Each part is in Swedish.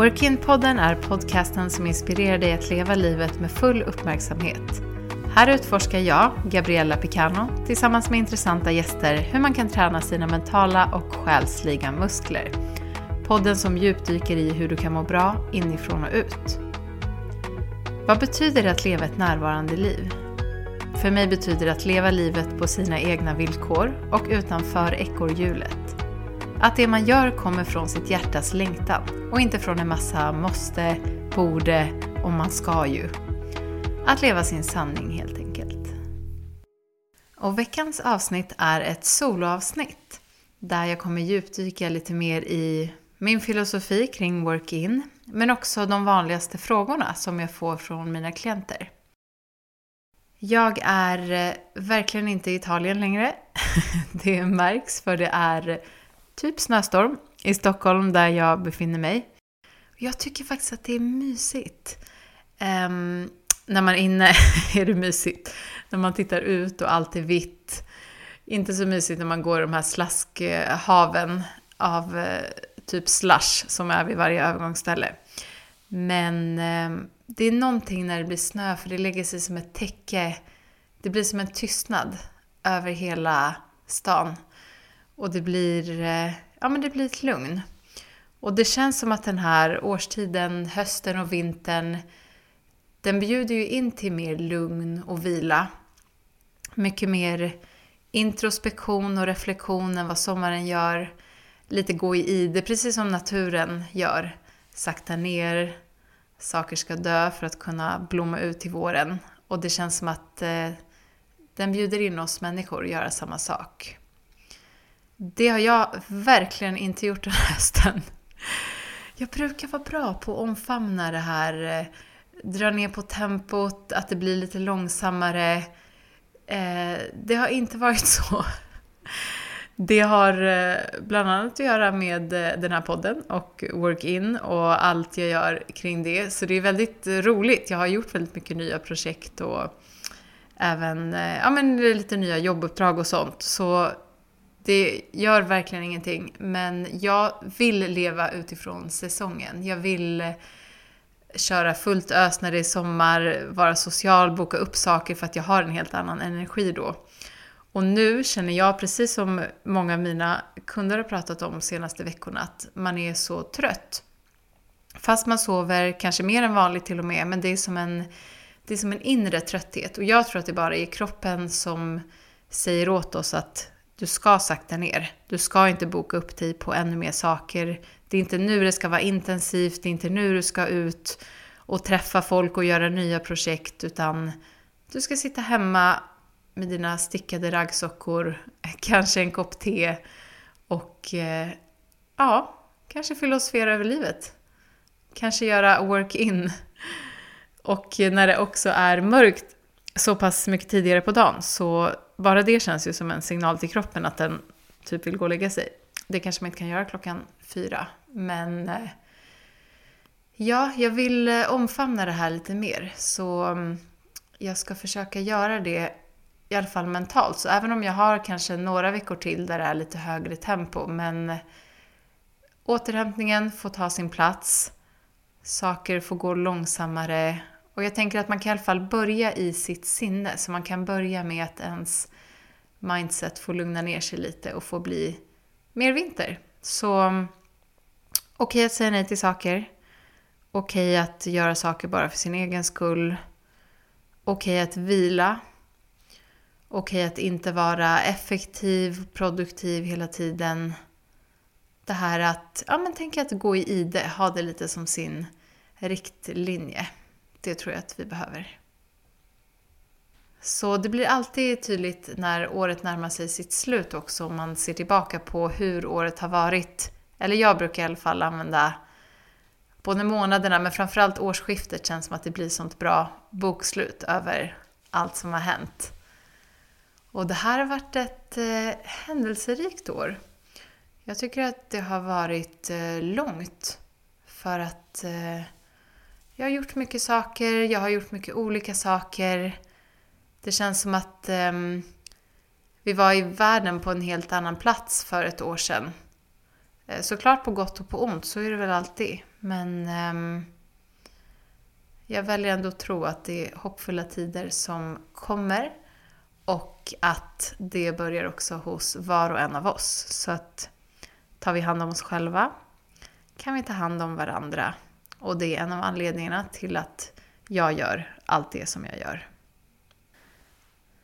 Workin-podden är podcasten som inspirerar dig att leva livet med full uppmärksamhet. Här utforskar jag, Gabriella Picano, tillsammans med intressanta gäster hur man kan träna sina mentala och själsliga muskler. Podden som djupdyker i hur du kan må bra inifrån och ut. Vad betyder det att leva ett närvarande liv? För mig betyder det att leva livet på sina egna villkor och utanför ekorrhjulet. Att det man gör kommer från sitt hjärtas längtan och inte från en massa måste, borde och man ska ju. Att leva sin sanning helt enkelt. Och veckans avsnitt är ett soloavsnitt där jag kommer djupdyka lite mer i min filosofi kring work-in men också de vanligaste frågorna som jag får från mina klienter. Jag är eh, verkligen inte i Italien längre. Det märks för det är typ snöstorm i Stockholm där jag befinner mig. Jag tycker faktiskt att det är mysigt. Um, när man är inne är det mysigt. När man tittar ut och allt är vitt. Inte så mysigt när man går i de här slaskhaven av eh, typ slush som är vid varje övergångsställe. Men eh, det är någonting när det blir snö för det lägger sig som ett täcke. Det blir som en tystnad över hela stan. Och det blir, eh, ja, men det blir ett lugn. Och det känns som att den här årstiden, hösten och vintern, den bjuder ju in till mer lugn och vila. Mycket mer introspektion och reflektion än vad sommaren gör. Lite gå i ide, precis som naturen gör. Sakta ner, saker ska dö för att kunna blomma ut till våren. Och det känns som att eh, den bjuder in oss människor att göra samma sak. Det har jag verkligen inte gjort den här hösten. Jag brukar vara bra på att omfamna det här, eh, dra ner på tempot, att det blir lite långsammare. Eh, det har inte varit så. Det har eh, bland annat att göra med den här podden och Work-In och allt jag gör kring det. Så det är väldigt roligt. Jag har gjort väldigt mycket nya projekt och även ja, men lite nya jobbuppdrag och sånt. Så det gör verkligen ingenting, men jag vill leva utifrån säsongen. Jag vill köra fullt ös när det är sommar, vara social, boka upp saker för att jag har en helt annan energi då. Och nu känner jag, precis som många av mina kunder har pratat om de senaste veckorna, att man är så trött. Fast man sover kanske mer än vanligt till och med, men det är som en, det är som en inre trötthet. Och jag tror att det bara är kroppen som säger åt oss att du ska sakta ner. Du ska inte boka upp dig på ännu mer saker. Det är inte nu det ska vara intensivt, det är inte nu du ska ut och träffa folk och göra nya projekt, utan du ska sitta hemma med dina stickade raggsockor, kanske en kopp te och eh, ja, kanske filosofera över livet. Kanske göra work-in. Och när det också är mörkt så pass mycket tidigare på dagen så bara det känns ju som en signal till kroppen att den typ vill gå och lägga sig. Det kanske man inte kan göra klockan fyra, men eh, ja, jag vill eh, omfamna det här lite mer. Så mm, jag ska försöka göra det i alla fall mentalt. Så även om jag har kanske några veckor till där det är lite högre tempo, men eh, återhämtningen får ta sin plats. Saker får gå långsammare och jag tänker att man kan i alla fall börja i sitt sinne, så man kan börja med att ens mindset får lugna ner sig lite och få bli mer vinter. Så mm, okej okay att säga nej till saker. Okej okay att göra saker bara för sin egen skull. Okej okay att vila. Okej att inte vara effektiv, produktiv hela tiden. Det här att, ja men tänk att gå i ide, ha det lite som sin riktlinje. Det tror jag att vi behöver. Så det blir alltid tydligt när året närmar sig sitt slut också om man ser tillbaka på hur året har varit. Eller jag brukar i alla fall använda både månaderna men framförallt årsskiftet känns som att det blir sånt bra bokslut över allt som har hänt. Och det här har varit ett eh, händelserikt år. Jag tycker att det har varit eh, långt för att eh, jag har gjort mycket saker, jag har gjort mycket olika saker. Det känns som att um, vi var i världen på en helt annan plats för ett år sedan. Eh, såklart på gott och på ont, så är det väl alltid. Men um, jag väljer ändå att tro att det är hoppfulla tider som kommer. Och att det börjar också hos var och en av oss. Så att tar vi hand om oss själva kan vi ta hand om varandra. Och det är en av anledningarna till att jag gör allt det som jag gör.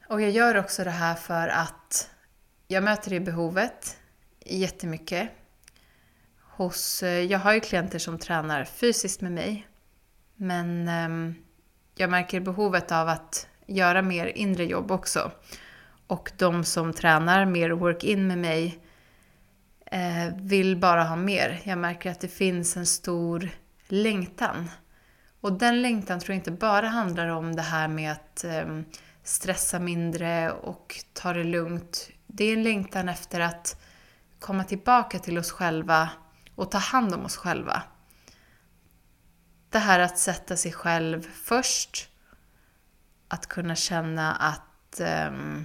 Och jag gör också det här för att jag möter det behovet jättemycket. Hos, eh, jag har ju klienter som tränar fysiskt med mig. Men ehm, jag märker behovet av att göra mer inre jobb också. Och de som tränar mer work-in med mig eh, vill bara ha mer. Jag märker att det finns en stor längtan. Och den längtan tror jag inte bara handlar om det här med att ehm, stressa mindre och ta det lugnt. Det är en längtan efter att komma tillbaka till oss själva och ta hand om oss själva. Det här att sätta sig själv först. Att kunna känna att um,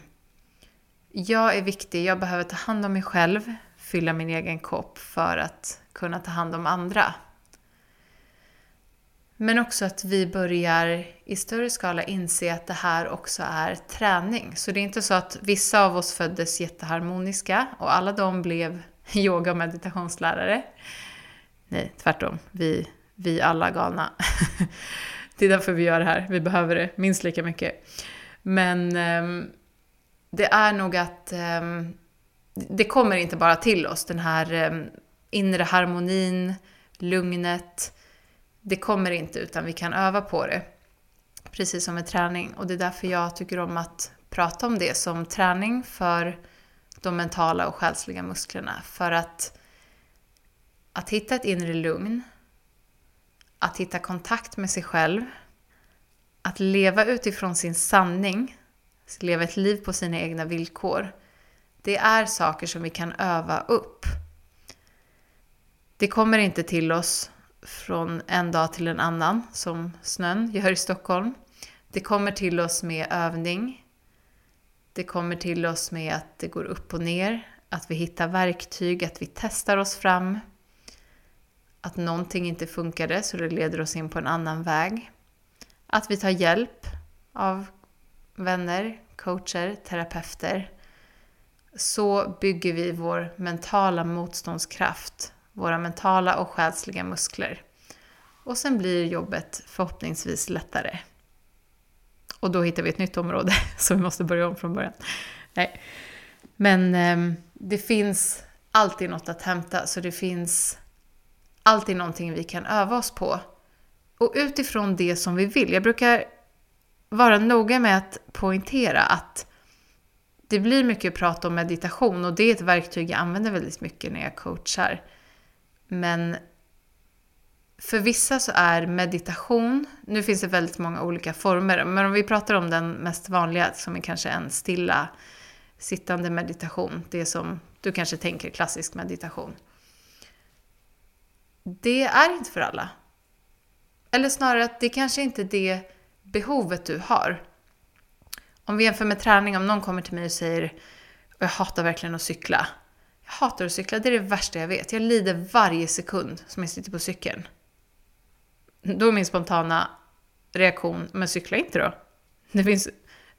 jag är viktig, jag behöver ta hand om mig själv, fylla min egen kopp för att kunna ta hand om andra. Men också att vi börjar i större skala inse att det här också är träning. Så det är inte så att vissa av oss föddes jätteharmoniska och alla de blev yoga och meditationslärare. Nej, tvärtom. Vi, vi alla galna. det är därför vi gör det här. Vi behöver det minst lika mycket. Men ehm, det är nog att ehm, det kommer inte bara till oss, den här ehm, inre harmonin, lugnet, det kommer inte utan vi kan öva på det. Precis som med träning. Och det är därför jag tycker om att prata om det som träning för de mentala och själsliga musklerna. För att, att hitta ett inre lugn, att hitta kontakt med sig själv, att leva utifrån sin sanning, leva ett liv på sina egna villkor. Det är saker som vi kan öva upp. Det kommer inte till oss från en dag till en annan, som snön gör i Stockholm. Det kommer till oss med övning. Det kommer till oss med att det går upp och ner, att vi hittar verktyg, att vi testar oss fram. Att någonting inte funkade så det leder oss in på en annan väg. Att vi tar hjälp av vänner, coacher, terapeuter. Så bygger vi vår mentala motståndskraft våra mentala och själsliga muskler. Och sen blir jobbet förhoppningsvis lättare. Och då hittar vi ett nytt område så vi måste börja om från början. Nej. Men eh, det finns alltid något att hämta, så det finns alltid någonting vi kan öva oss på. Och utifrån det som vi vill. Jag brukar vara noga med att poängtera att det blir mycket prat om meditation och det är ett verktyg jag använder väldigt mycket när jag coachar. Men för vissa så är meditation, nu finns det väldigt många olika former, men om vi pratar om den mest vanliga som är kanske en stilla sittande meditation, det som du kanske tänker klassisk meditation. Det är inte för alla. Eller snarare att det kanske inte är det behovet du har. Om vi jämför med träning, om någon kommer till mig och säger jag hatar verkligen att cykla. Hatar att cykla, det är det värsta jag vet. Jag lider varje sekund som jag sitter på cykeln. Då är min spontana reaktion, men cykla inte då. Det finns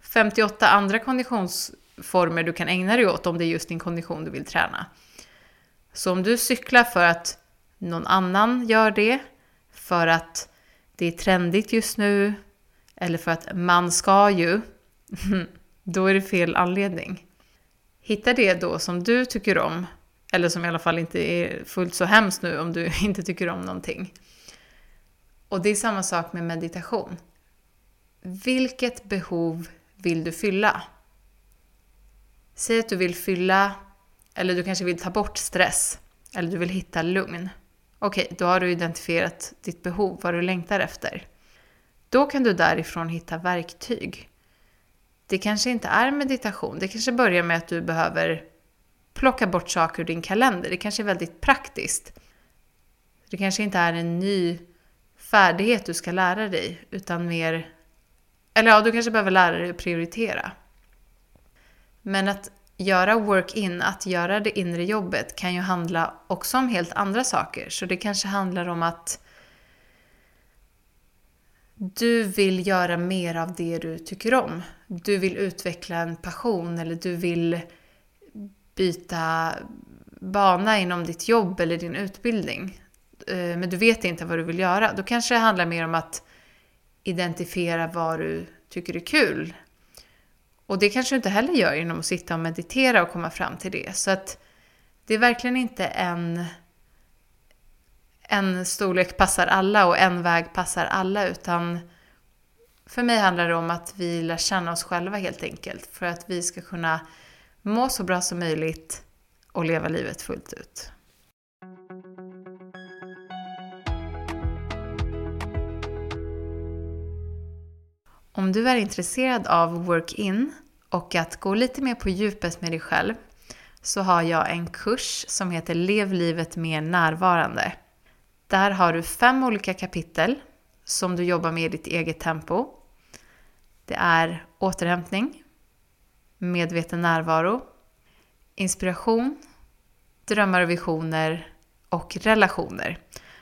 58 andra konditionsformer du kan ägna dig åt om det är just din kondition du vill träna. Så om du cyklar för att någon annan gör det, för att det är trendigt just nu, eller för att man ska ju, då är det fel anledning. Hitta det då som du tycker om, eller som i alla fall inte är fullt så hemskt nu om du inte tycker om någonting. Och det är samma sak med meditation. Vilket behov vill du fylla? Säg att du vill fylla, eller du kanske vill ta bort stress, eller du vill hitta lugn. Okej, då har du identifierat ditt behov, vad du längtar efter. Då kan du därifrån hitta verktyg det kanske inte är meditation. Det kanske börjar med att du behöver plocka bort saker ur din kalender. Det kanske är väldigt praktiskt. Det kanske inte är en ny färdighet du ska lära dig, utan mer... Eller ja, du kanske behöver lära dig att prioritera. Men att göra work-in, att göra det inre jobbet, kan ju handla också om helt andra saker. Så det kanske handlar om att du vill göra mer av det du tycker om. Du vill utveckla en passion eller du vill byta bana inom ditt jobb eller din utbildning. Eh, men du vet inte vad du vill göra. Då kanske det handlar mer om att identifiera vad du tycker är kul. Och det kanske du inte heller gör genom att sitta och meditera och komma fram till det. Så att det är verkligen inte en, en storlek passar alla och en väg passar alla utan för mig handlar det om att vi lär känna oss själva helt enkelt för att vi ska kunna må så bra som möjligt och leva livet fullt ut. Om du är intresserad av work-in och att gå lite mer på djupet med dig själv så har jag en kurs som heter Lev livet mer närvarande. Där har du fem olika kapitel som du jobbar med i ditt eget tempo. Det är återhämtning, medveten närvaro, inspiration, drömmar och visioner och relationer.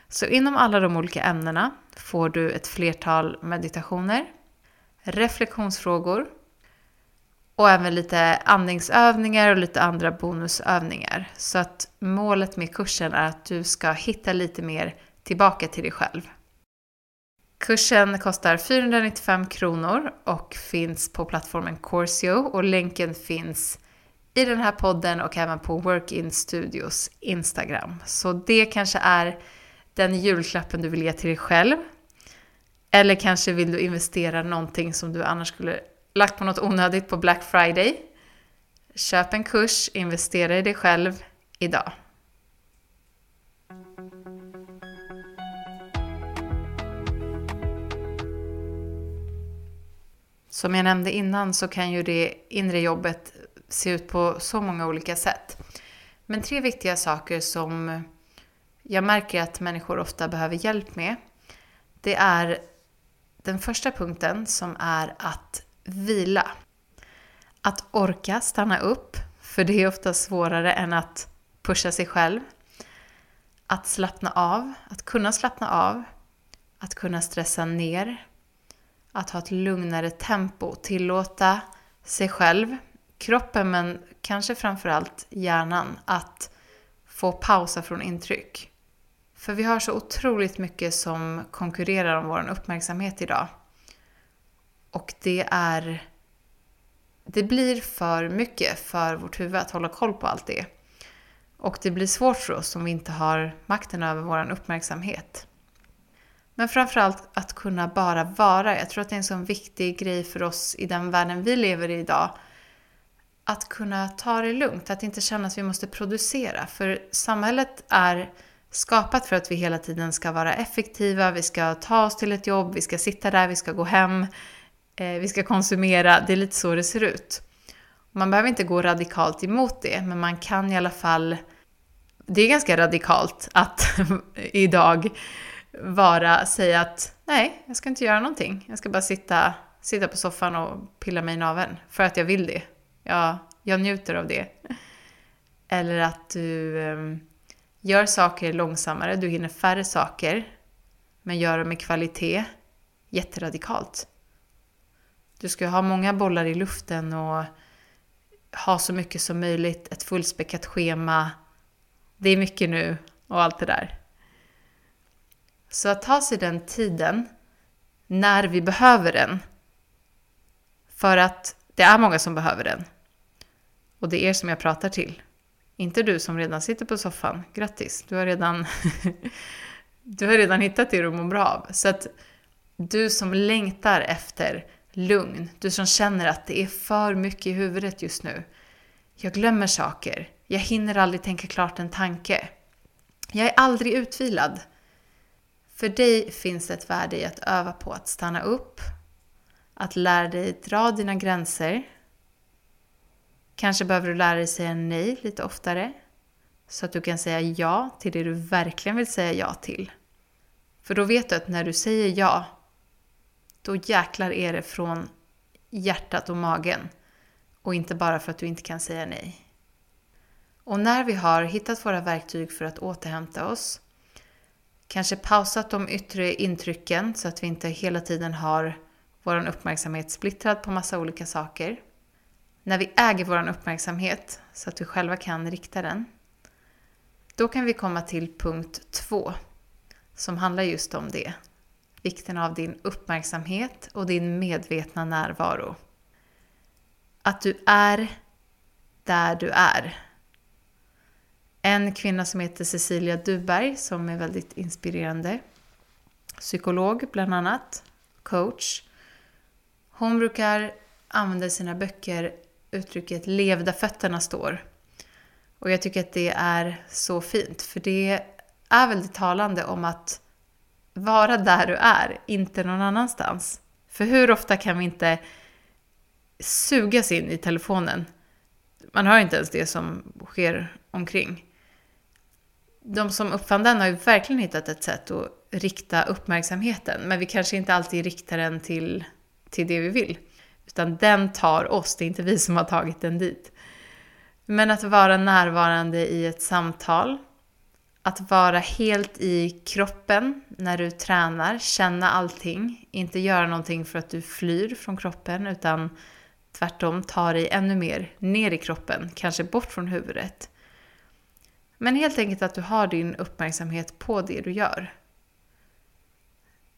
Så inom alla de olika ämnena får du ett flertal meditationer, reflektionsfrågor och även lite andningsövningar och lite andra bonusövningar. Så att målet med kursen är att du ska hitta lite mer tillbaka till dig själv. Kursen kostar 495 kronor och finns på plattformen Corsio och länken finns i den här podden och även på Workin Studios Instagram. Så det kanske är den julklappen du vill ge till dig själv. Eller kanske vill du investera någonting som du annars skulle lagt på något onödigt på Black Friday. Köp en kurs, investera i dig själv idag. Som jag nämnde innan så kan ju det inre jobbet se ut på så många olika sätt. Men tre viktiga saker som jag märker att människor ofta behöver hjälp med. Det är den första punkten som är att vila. Att orka stanna upp, för det är ofta svårare än att pusha sig själv. Att slappna av, att kunna slappna av. Att kunna stressa ner. Att ha ett lugnare tempo, tillåta sig själv kroppen men kanske framförallt hjärnan att få pausa från intryck. För vi har så otroligt mycket som konkurrerar om vår uppmärksamhet idag. Och det är... Det blir för mycket för vårt huvud att hålla koll på allt det. Och det blir svårt för oss om vi inte har makten över vår uppmärksamhet. Men framförallt att kunna bara vara. Jag tror att det är en sån viktig grej för oss i den världen vi lever i idag att kunna ta det lugnt, att inte känna att vi måste producera. För samhället är skapat för att vi hela tiden ska vara effektiva, vi ska ta oss till ett jobb, vi ska sitta där, vi ska gå hem, eh, vi ska konsumera. Det är lite så det ser ut. Man behöver inte gå radikalt emot det, men man kan i alla fall... Det är ganska radikalt att idag vara, säga att nej, jag ska inte göra någonting. Jag ska bara sitta, sitta på soffan och pilla mig i naveln för att jag vill det. Jag, jag njuter av det. Eller att du um, gör saker långsammare, du hinner färre saker, men gör dem med kvalitet. Jätteradikalt. Du ska ha många bollar i luften och ha så mycket som möjligt, ett fullspäckat schema. Det är mycket nu och allt det där. Så att ta sig den tiden när vi behöver den. För att det är många som behöver den. Och det är er som jag pratar till. Inte du som redan sitter på soffan. Grattis, du har redan, du har redan hittat det du mår bra av. Så att du som längtar efter lugn, du som känner att det är för mycket i huvudet just nu. Jag glömmer saker. Jag hinner aldrig tänka klart en tanke. Jag är aldrig utvilad. För dig finns det ett värde i att öva på att stanna upp, att lära dig dra dina gränser. Kanske behöver du lära dig säga nej lite oftare. Så att du kan säga ja till det du verkligen vill säga ja till. För då vet du att när du säger ja, då jäklar är det från hjärtat och magen. och inte bara för att du inte kan säga nej. Och när vi har hittat våra verktyg för att återhämta oss, kanske pausat de yttre intrycken så att vi inte hela tiden har vår uppmärksamhet splittrad på massa olika saker. När vi äger vår uppmärksamhet så att vi själva kan rikta den, då kan vi komma till punkt två som handlar just om det. Vikten av din uppmärksamhet och din medvetna närvaro. Att du är där du är. En kvinna som heter Cecilia Duberg som är väldigt inspirerande. Psykolog bland annat, coach. Hon brukar använda i sina böcker uttrycket lev där fötterna står. Och jag tycker att det är så fint för det är väldigt talande om att vara där du är, inte någon annanstans. För hur ofta kan vi inte sugas in i telefonen? Man hör inte ens det som sker omkring. De som uppfann den har ju verkligen hittat ett sätt att rikta uppmärksamheten, men vi kanske inte alltid riktar den till, till det vi vill. Utan den tar oss, det är inte vi som har tagit den dit. Men att vara närvarande i ett samtal, att vara helt i kroppen när du tränar, känna allting, inte göra någonting för att du flyr från kroppen utan tvärtom ta dig ännu mer ner i kroppen, kanske bort från huvudet. Men helt enkelt att du har din uppmärksamhet på det du gör.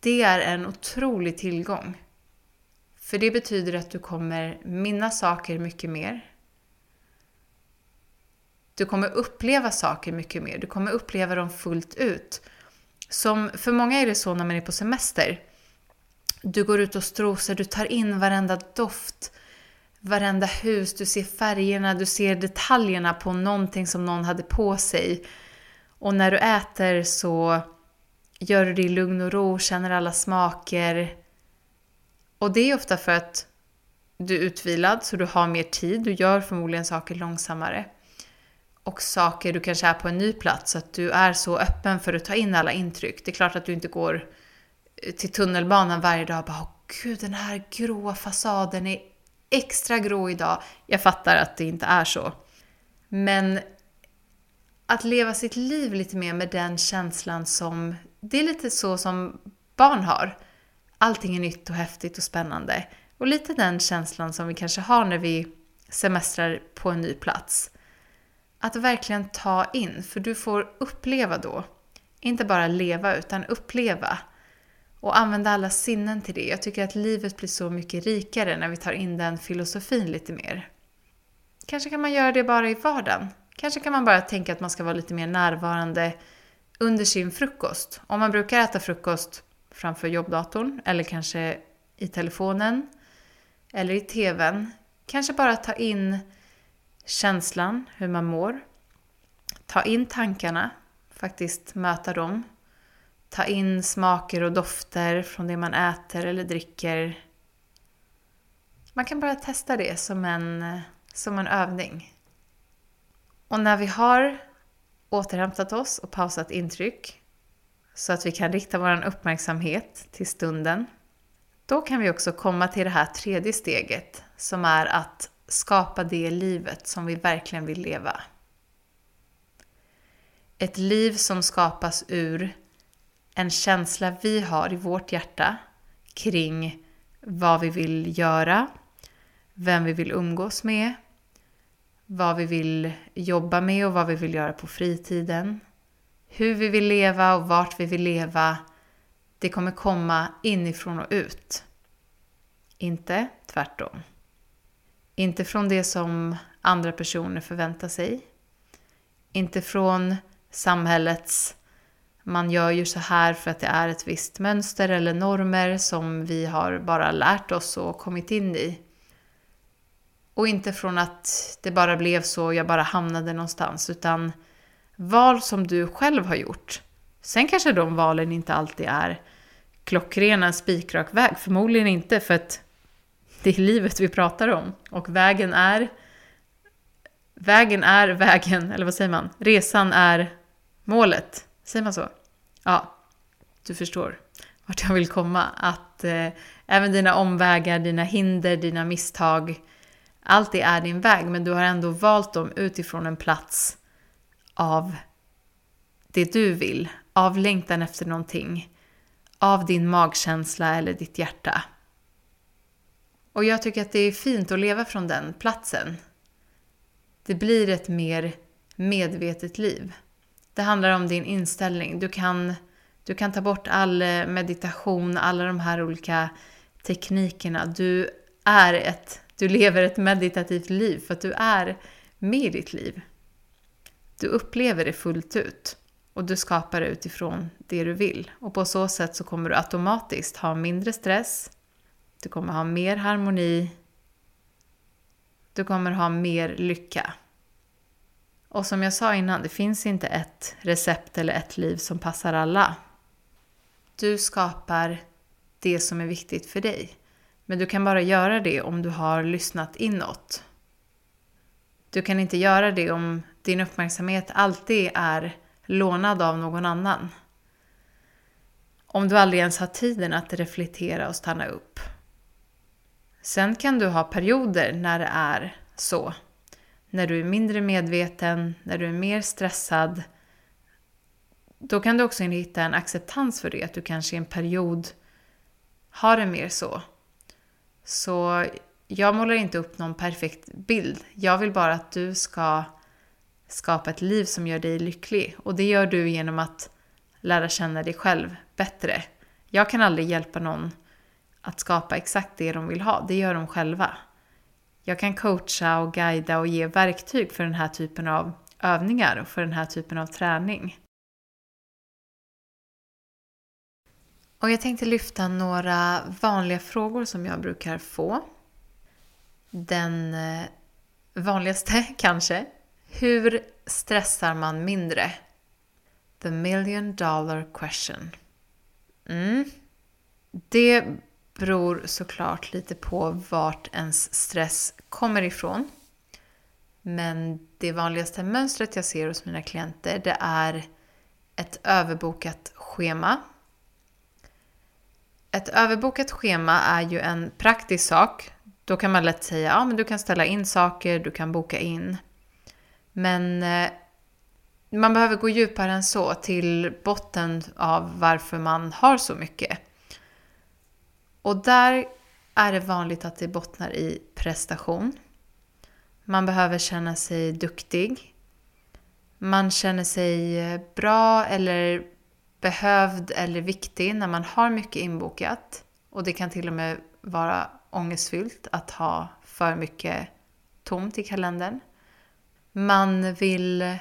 Det är en otrolig tillgång. För det betyder att du kommer minnas saker mycket mer. Du kommer uppleva saker mycket mer. Du kommer uppleva dem fullt ut. Som för många är det så när man är på semester. Du går ut och strosar, du tar in varenda doft, varenda hus, du ser färgerna, du ser detaljerna på någonting som någon hade på sig. Och när du äter så gör du det i lugn och ro, känner alla smaker. Och det är ofta för att du är utvilad så du har mer tid, du gör förmodligen saker långsammare och saker, du kanske är på en ny plats, så att du är så öppen för att ta in alla intryck. Det är klart att du inte går till tunnelbanan varje dag och bara Åh, gud den här gråa fasaden är extra grå idag. Jag fattar att det inte är så. Men att leva sitt liv lite mer med den känslan som, det är lite så som barn har. Allting är nytt och häftigt och spännande. Och lite den känslan som vi kanske har när vi semestrar på en ny plats att verkligen ta in, för du får uppleva då. Inte bara leva, utan uppleva. Och använda alla sinnen till det. Jag tycker att livet blir så mycket rikare när vi tar in den filosofin lite mer. Kanske kan man göra det bara i vardagen. Kanske kan man bara tänka att man ska vara lite mer närvarande under sin frukost. Om man brukar äta frukost framför jobbdatorn eller kanske i telefonen eller i TVn. Kanske bara ta in känslan, hur man mår. Ta in tankarna, faktiskt möta dem. Ta in smaker och dofter från det man äter eller dricker. Man kan bara testa det som en, som en övning. Och när vi har återhämtat oss och pausat intryck så att vi kan rikta vår uppmärksamhet till stunden, då kan vi också komma till det här tredje steget som är att skapa det livet som vi verkligen vill leva. Ett liv som skapas ur en känsla vi har i vårt hjärta kring vad vi vill göra, vem vi vill umgås med, vad vi vill jobba med och vad vi vill göra på fritiden, hur vi vill leva och vart vi vill leva. Det kommer komma inifrån och ut. Inte tvärtom. Inte från det som andra personer förväntar sig. Inte från samhällets man gör ju så här för att det är ett visst mönster eller normer som vi har bara lärt oss och kommit in i. Och inte från att det bara blev så och jag bara hamnade någonstans, utan val som du själv har gjort. Sen kanske de valen inte alltid är klockrena spikrak väg, förmodligen inte för att det är livet vi pratar om. Och vägen är... Vägen är vägen, eller vad säger man? Resan är målet. Säger man så? Ja, du förstår vart jag vill komma. Att eh, även dina omvägar, dina hinder, dina misstag allt det är din väg men du har ändå valt dem utifrån en plats av det du vill, av längtan efter någonting, av din magkänsla eller ditt hjärta. Och jag tycker att det är fint att leva från den platsen. Det blir ett mer medvetet liv. Det handlar om din inställning. Du kan, du kan ta bort all eh, meditation, alla de här olika teknikerna. Du är ett, du lever ett meditativt liv för att du är med i ditt liv. Du upplever det fullt ut och du skapar det utifrån det du vill. Och på så sätt så kommer du automatiskt ha mindre stress, du kommer ha mer harmoni, du kommer ha mer lycka. Och som jag sa innan, det finns inte ett recept eller ett liv som passar alla. Du skapar det som är viktigt för dig. Men du kan bara göra det om du har lyssnat inåt. Du kan inte göra det om din uppmärksamhet alltid är lånad av någon annan. Om du aldrig ens har tiden att reflektera och stanna upp. Sen kan du ha perioder när det är så. När du är mindre medveten, när du är mer stressad. Då kan du också hitta en acceptans för det, att du kanske i en period har det mer så. Så jag målar inte upp någon perfekt bild. Jag vill bara att du ska skapa ett liv som gör dig lycklig. Och det gör du genom att lära känna dig själv bättre. Jag kan aldrig hjälpa någon att skapa exakt det de vill ha. Det gör de själva. Jag kan coacha och guida och ge verktyg för den här typen av övningar och för den här typen av träning. Och jag tänkte lyfta några vanliga frågor som jag brukar få. Den eh, vanligaste kanske. Hur stressar man mindre? The million dollar question. Mm. Det beror såklart lite på vart ens stress kommer ifrån. Men det vanligaste mönstret jag ser hos mina klienter det är ett överbokat schema. Ett överbokat schema är ju en praktisk sak. Då kan man lätt säga ja, du kan ställa in saker, du kan boka in. Men eh, man behöver gå djupare än så till botten av varför man har så mycket. Och där är det vanligt att det bottnar i prestation. Man behöver känna sig duktig. Man känner sig eh, bra eller behövd eller viktig när man har mycket inbokat. Och det kan till och med vara ångestfyllt att ha för mycket tomt i kalendern. Man vill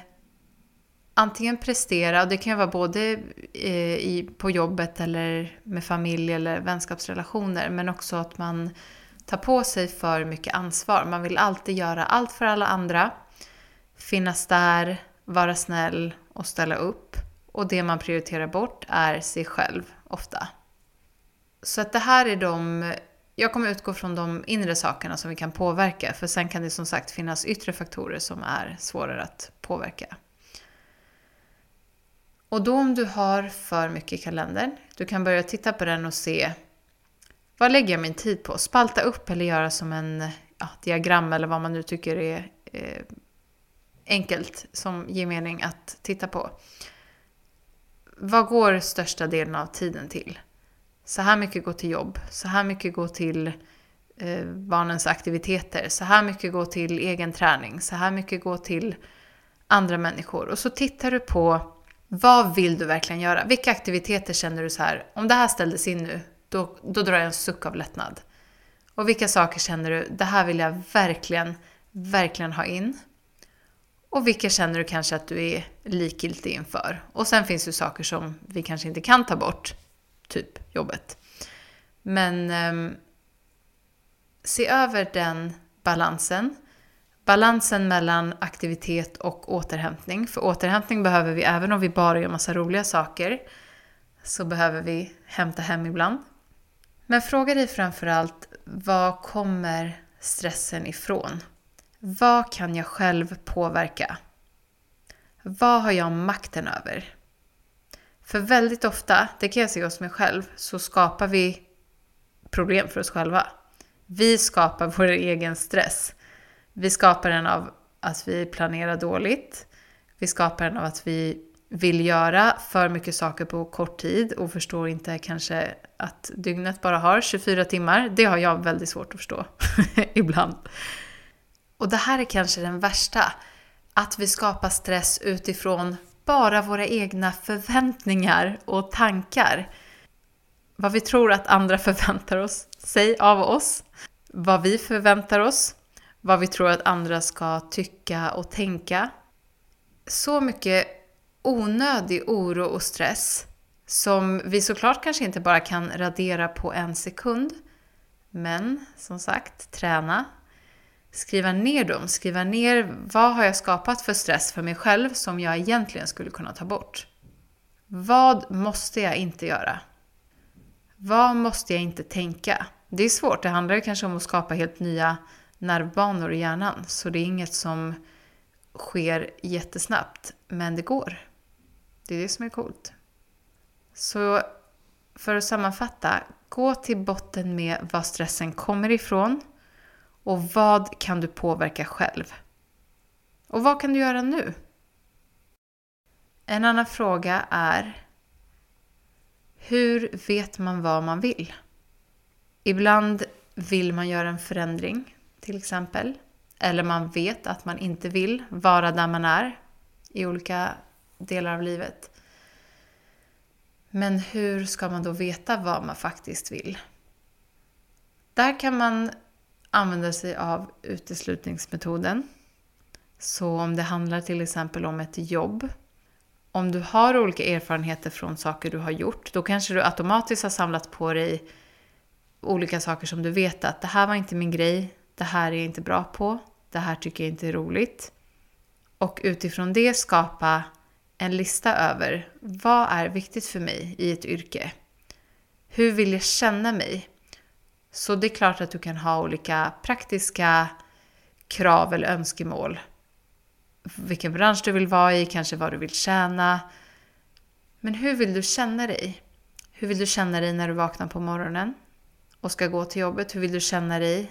antingen prestera, och det kan ju vara både eh, i, på jobbet eller med familj eller vänskapsrelationer, men också att man tar på sig för mycket ansvar. Man vill alltid göra allt för alla andra, finnas där, vara snäll och ställa upp. Och det man prioriterar bort är sig själv ofta. Så att det här är de jag kommer utgå från de inre sakerna som vi kan påverka, för sen kan det som sagt finnas yttre faktorer som är svårare att påverka. Och då om du har för mycket i kalendern, du kan börja titta på den och se vad lägger jag min tid på? Spalta upp eller göra som en ja, diagram eller vad man nu tycker är eh, enkelt som ger mening att titta på. Vad går största delen av tiden till? Så här mycket går till jobb, så här mycket går till eh, barnens aktiviteter, så här mycket går till egen träning, så här mycket går till andra människor. Och så tittar du på vad vill du verkligen göra? Vilka aktiviteter känner du så här, om det här ställdes in nu, då, då drar jag en suck av lättnad. Och vilka saker känner du, det här vill jag verkligen, verkligen ha in. Och vilka känner du kanske att du är likgiltig inför. Och sen finns det saker som vi kanske inte kan ta bort typ jobbet. Men eh, se över den balansen. Balansen mellan aktivitet och återhämtning. För återhämtning behöver vi även om vi bara gör massa roliga saker. Så behöver vi hämta hem ibland. Men fråga dig framförallt, var kommer stressen ifrån? Vad kan jag själv påverka? Vad har jag makten över? För väldigt ofta, det kan jag se hos mig själv, så skapar vi problem för oss själva. Vi skapar vår egen stress. Vi skapar den av att vi planerar dåligt. Vi skapar den av att vi vill göra för mycket saker på kort tid och förstår inte kanske att dygnet bara har 24 timmar. Det har jag väldigt svårt att förstå ibland. Och det här är kanske den värsta. Att vi skapar stress utifrån bara våra egna förväntningar och tankar. Vad vi tror att andra förväntar oss, sig av oss. Vad vi förväntar oss. Vad vi tror att andra ska tycka och tänka. Så mycket onödig oro och stress som vi såklart kanske inte bara kan radera på en sekund. Men som sagt, träna. Skriva ner dem. Skriva ner vad har jag skapat för stress för mig själv som jag egentligen skulle kunna ta bort. Vad måste jag inte göra? Vad måste jag inte tänka? Det är svårt. Det handlar kanske om att skapa helt nya nervbanor i hjärnan. Så det är inget som sker jättesnabbt. Men det går. Det är det som är coolt. Så för att sammanfatta, gå till botten med var stressen kommer ifrån och vad kan du påverka själv? Och vad kan du göra nu? En annan fråga är hur vet man vad man vill? Ibland vill man göra en förändring, till exempel. Eller man vet att man inte vill vara där man är i olika delar av livet. Men hur ska man då veta vad man faktiskt vill? Där kan man använda sig av uteslutningsmetoden. Så om det handlar till exempel om ett jobb, om du har olika erfarenheter från saker du har gjort, då kanske du automatiskt har samlat på dig olika saker som du vet att det här var inte min grej, det här är jag inte bra på, det här tycker jag inte är roligt. Och utifrån det skapa en lista över vad är viktigt för mig i ett yrke? Hur vill jag känna mig? Så det är klart att du kan ha olika praktiska krav eller önskemål. Vilken bransch du vill vara i, kanske vad du vill tjäna. Men hur vill du känna dig? Hur vill du känna dig när du vaknar på morgonen och ska gå till jobbet? Hur vill du känna dig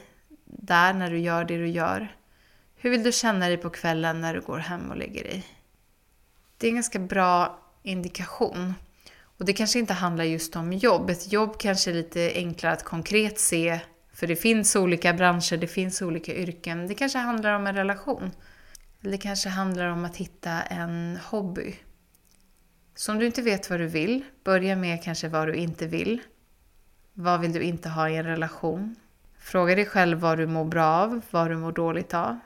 där när du gör det du gör? Hur vill du känna dig på kvällen när du går hem och lägger dig? Det är en ganska bra indikation. Och det kanske inte handlar just om jobb. Ett jobb kanske är lite enklare att konkret se, för det finns olika branscher, det finns olika yrken. Det kanske handlar om en relation. Eller det kanske handlar om att hitta en hobby. Så om du inte vet vad du vill, börja med kanske vad du inte vill. Vad vill du inte ha i en relation? Fråga dig själv vad du mår bra av, vad du mår dåligt av.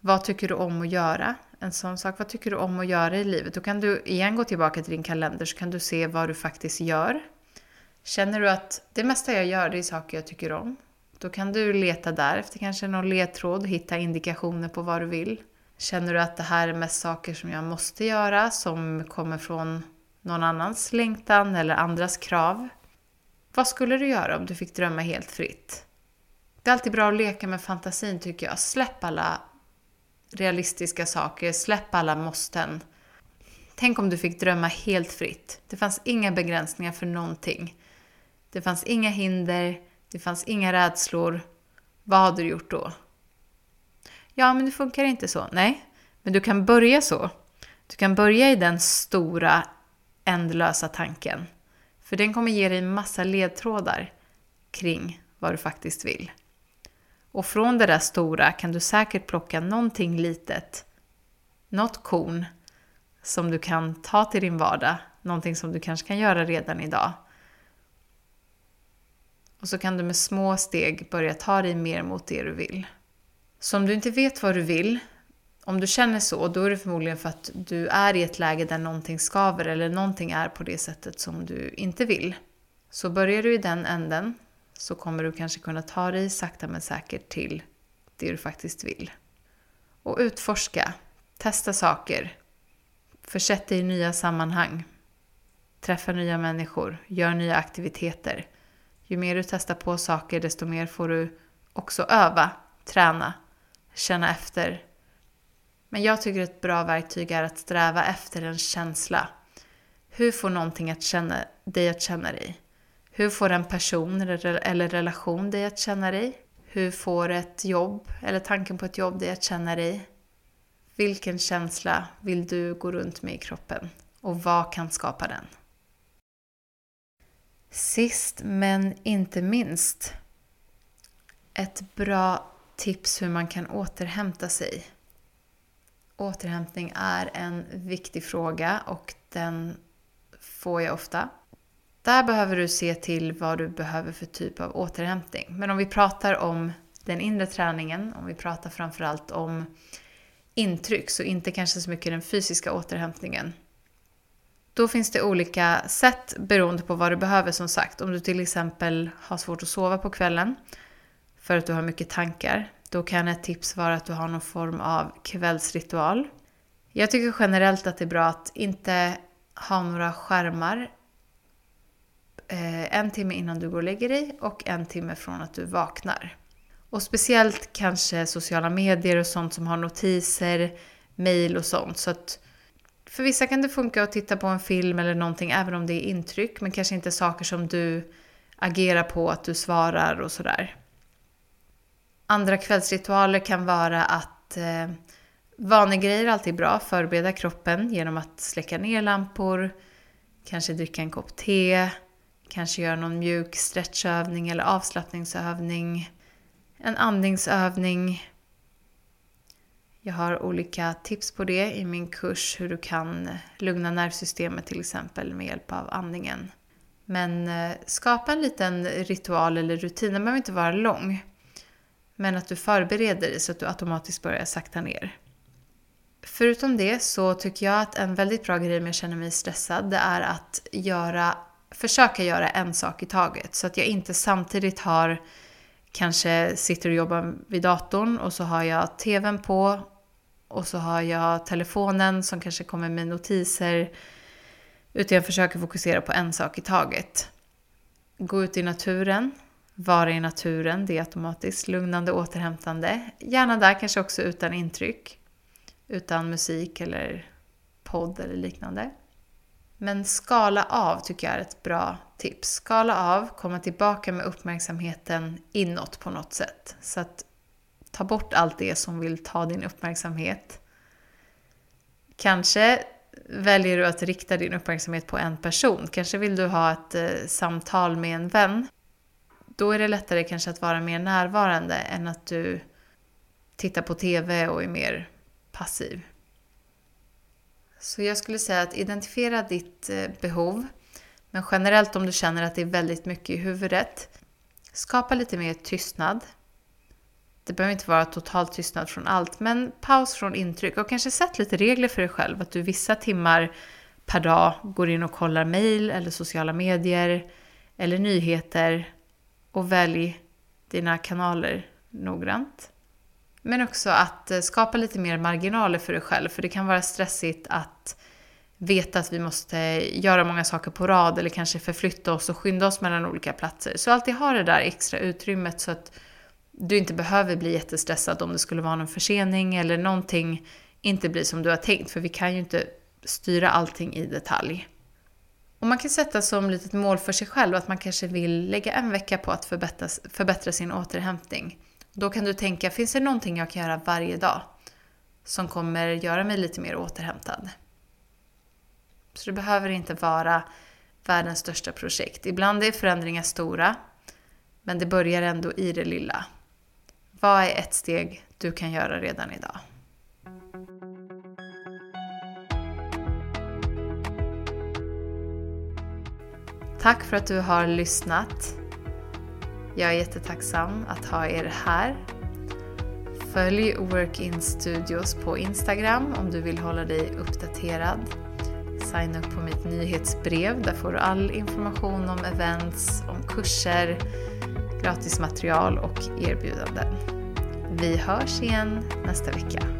Vad tycker du om att göra? en sån sak. Vad tycker du om att göra i livet? Då kan du igen gå tillbaka till din kalender så kan du se vad du faktiskt gör. Känner du att det mesta jag gör det är saker jag tycker om? Då kan du leta där efter kanske någon ledtråd och hitta indikationer på vad du vill. Känner du att det här är mest saker som jag måste göra, som kommer från någon annans längtan eller andras krav? Vad skulle du göra om du fick drömma helt fritt? Det är alltid bra att leka med fantasin tycker jag. Släpp alla realistiska saker, släpp alla måsten. Tänk om du fick drömma helt fritt. Det fanns inga begränsningar för någonting. Det fanns inga hinder, det fanns inga rädslor. Vad hade du gjort då? Ja, men det funkar inte så. Nej, men du kan börja så. Du kan börja i den stora, ändlösa tanken. För den kommer ge dig massa ledtrådar kring vad du faktiskt vill. Och från det där stora kan du säkert plocka någonting litet, något korn som du kan ta till din vardag, någonting som du kanske kan göra redan idag. Och så kan du med små steg börja ta dig mer mot det du vill. Så om du inte vet vad du vill, om du känner så, då är det förmodligen för att du är i ett läge där någonting skaver eller någonting är på det sättet som du inte vill. Så börjar du i den änden så kommer du kanske kunna ta dig sakta men säkert till det du faktiskt vill. Och utforska, testa saker, försätt dig i nya sammanhang, träffa nya människor, gör nya aktiviteter. Ju mer du testar på saker desto mer får du också öva, träna, känna efter. Men jag tycker ett bra verktyg är att sträva efter en känsla. Hur får någonting att känna, dig att känna dig? Hur får en person eller relation dig att känna dig? Hur får ett jobb eller tanken på ett jobb dig att känna dig? Vilken känsla vill du gå runt med i kroppen? Och vad kan skapa den? Sist men inte minst. Ett bra tips hur man kan återhämta sig. Återhämtning är en viktig fråga och den får jag ofta. Där behöver du se till vad du behöver för typ av återhämtning. Men om vi pratar om den inre träningen, om vi pratar framförallt om intryck, så inte kanske så mycket den fysiska återhämtningen. Då finns det olika sätt beroende på vad du behöver som sagt. Om du till exempel har svårt att sova på kvällen för att du har mycket tankar, då kan ett tips vara att du har någon form av kvällsritual. Jag tycker generellt att det är bra att inte ha några skärmar eh, en timme innan du går och lägger dig och en timme från att du vaknar. Och speciellt kanske sociala medier och sånt som har notiser, mail och sånt. Så att för vissa kan det funka att titta på en film eller någonting även om det är intryck, men kanske inte saker som du agerar på, att du svarar och sådär. Andra kvällsritualer kan vara att eh, vanegrejer är alltid bra. Förbereda kroppen genom att släcka ner lampor, kanske dricka en kopp te, kanske göra någon mjuk stretchövning eller avslappningsövning, en andningsövning. Jag har olika tips på det i min kurs hur du kan lugna nervsystemet till exempel med hjälp av andningen. Men eh, skapa en liten ritual eller rutin, den behöver inte vara lång. Men att du förbereder dig så att du automatiskt börjar sakta ner. Förutom det så tycker jag att en väldigt bra grej om jag känner mig stressad, det är att göra, försöka göra en sak i taget. Så att jag inte samtidigt har, kanske sitter och jobbar vid datorn och så har jag TVn på och så har jag telefonen som kanske kommer med notiser. Utan jag försöker fokusera på en sak i taget. Gå ut i naturen, vara i naturen, det är automatiskt lugnande, återhämtande. Gärna där kanske också utan intryck. Utan musik eller podd eller liknande. Men skala av tycker jag är ett bra tips. Skala av, komma tillbaka med uppmärksamheten inåt på något sätt. Så att ta bort allt det som vill ta din uppmärksamhet. Kanske väljer du att rikta din uppmärksamhet på en person. Kanske vill du ha ett eh, samtal med en vän då är det lättare kanske att vara mer närvarande än att du tittar på TV och är mer passiv. Så jag skulle säga att identifiera ditt eh, behov. Men generellt om du känner att det är väldigt mycket i huvudet. Skapa lite mer tystnad. Det behöver inte vara total tystnad från allt, men paus från intryck och kanske sätt lite regler för dig själv. Att du vissa timmar per dag går in och kollar mail eller sociala medier eller nyheter och välj dina kanaler noggrant. Men också att eh, skapa lite mer marginaler för dig själv, för det kan vara stressigt att veta att vi måste göra många saker på rad eller kanske förflytta oss och skynda oss mellan olika platser. Så alltid ha det där extra utrymmet så att du inte behöver bli jättestressad om det skulle vara någon försening eller någonting inte blir som du har tänkt, för vi kan ju inte styra allting i detalj. Och man kan sätta som litet mål för sig själv att man kanske vill lägga en vecka på att förbättra, förbättra sin återhämtning. Då kan du tänka, finns det någonting jag kan göra varje dag som kommer göra mig lite mer återhämtad? Så det behöver inte vara världens största projekt. Ibland är förändringar stora, men det börjar ändå i det lilla. Vad är ett steg du kan göra redan idag? Tack för att du har lyssnat. Jag är jättetacksam att ha er här. Följ Workin Studios på Instagram om du vill hålla dig uppdaterad. Signa upp på mitt nyhetsbrev, där får du all information om events, om kurser, gratismaterial och erbjudanden. Vi hörs igen nästa vecka.